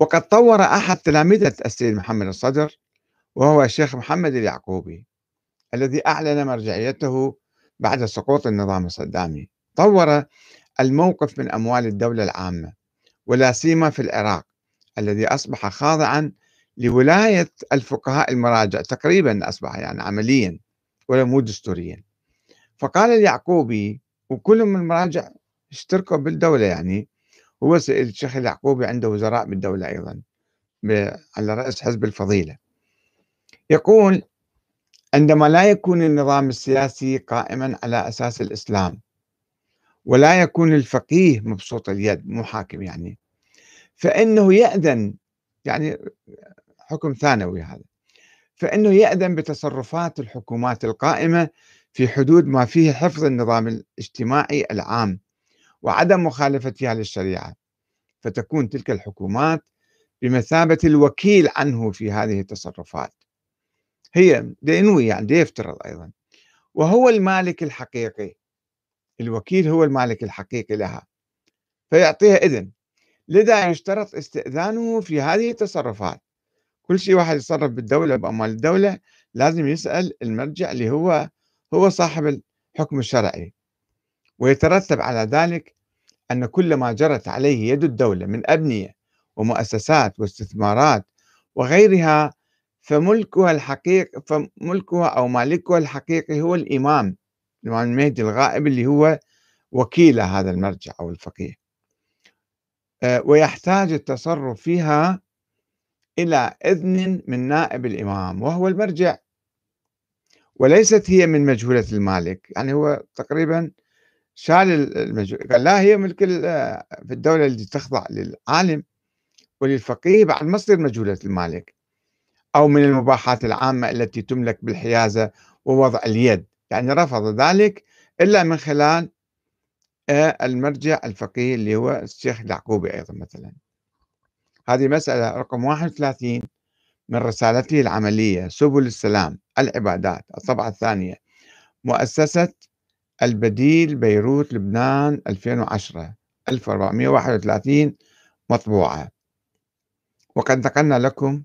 وقد طور أحد تلامذة السيد محمد الصدر وهو الشيخ محمد اليعقوبي الذي أعلن مرجعيته بعد سقوط النظام الصدامي. طور الموقف من أموال الدولة العامة ولا سيما في العراق الذي أصبح خاضعا لولاية الفقهاء المراجع تقريبا أصبح يعني عمليا ولا مو دستوريا. فقال اليعقوبي وكل من المراجع اشتركوا بالدولة يعني هو الشيخ اليعقوبي عنده وزراء بالدولة أيضا على رأس حزب الفضيلة. يقول عندما لا يكون النظام السياسي قائما على أساس الإسلام ولا يكون الفقيه مبسوط اليد مو حاكم يعني فإنه يأذن يعني حكم ثانوي هذا فإنه يأذن بتصرفات الحكومات القائمة في حدود ما فيه حفظ النظام الاجتماعي العام. وعدم مخالفتها للشريعة. فتكون تلك الحكومات بمثابة الوكيل عنه في هذه التصرفات. هي ينوي يعني يفترض أيضا. وهو المالك الحقيقي. الوكيل هو المالك الحقيقي لها. فيعطيها إذن. لذا يشترط استئذانه في هذه التصرفات. كل شيء واحد يتصرف بالدولة بأموال الدولة لازم يسأل المرجع اللي هو هو صاحب الحكم الشرعي. ويترتب على ذلك أن كل ما جرت عليه يد الدولة من أبنية ومؤسسات واستثمارات وغيرها فملكها الحقيقي فملكها أو مالكها الحقيقي هو الإمام الإمام المهدي الغائب اللي هو وكيل هذا المرجع أو الفقيه. آه، ويحتاج التصرف فيها إلى إذن من نائب الإمام وهو المرجع. وليست هي من مجهولة المالك يعني هو تقريبا شال المجهول قال لا هي ملك في الدولة اللي تخضع للعالم وللفقيه بعد ما تصير مجهولة المالك أو من المباحات العامة التي تملك بالحيازة ووضع اليد. يعني رفض ذلك إلا من خلال آه، المرجع الفقيه اللي هو الشيخ اليعقوبي أيضا مثلا. هذه مسألة رقم 31 من رسالته العملية سبل السلام العبادات. الطبعة الثانية مؤسسة البديل بيروت لبنان 2010 1431 مطبوعة. وقد نقلنا لكم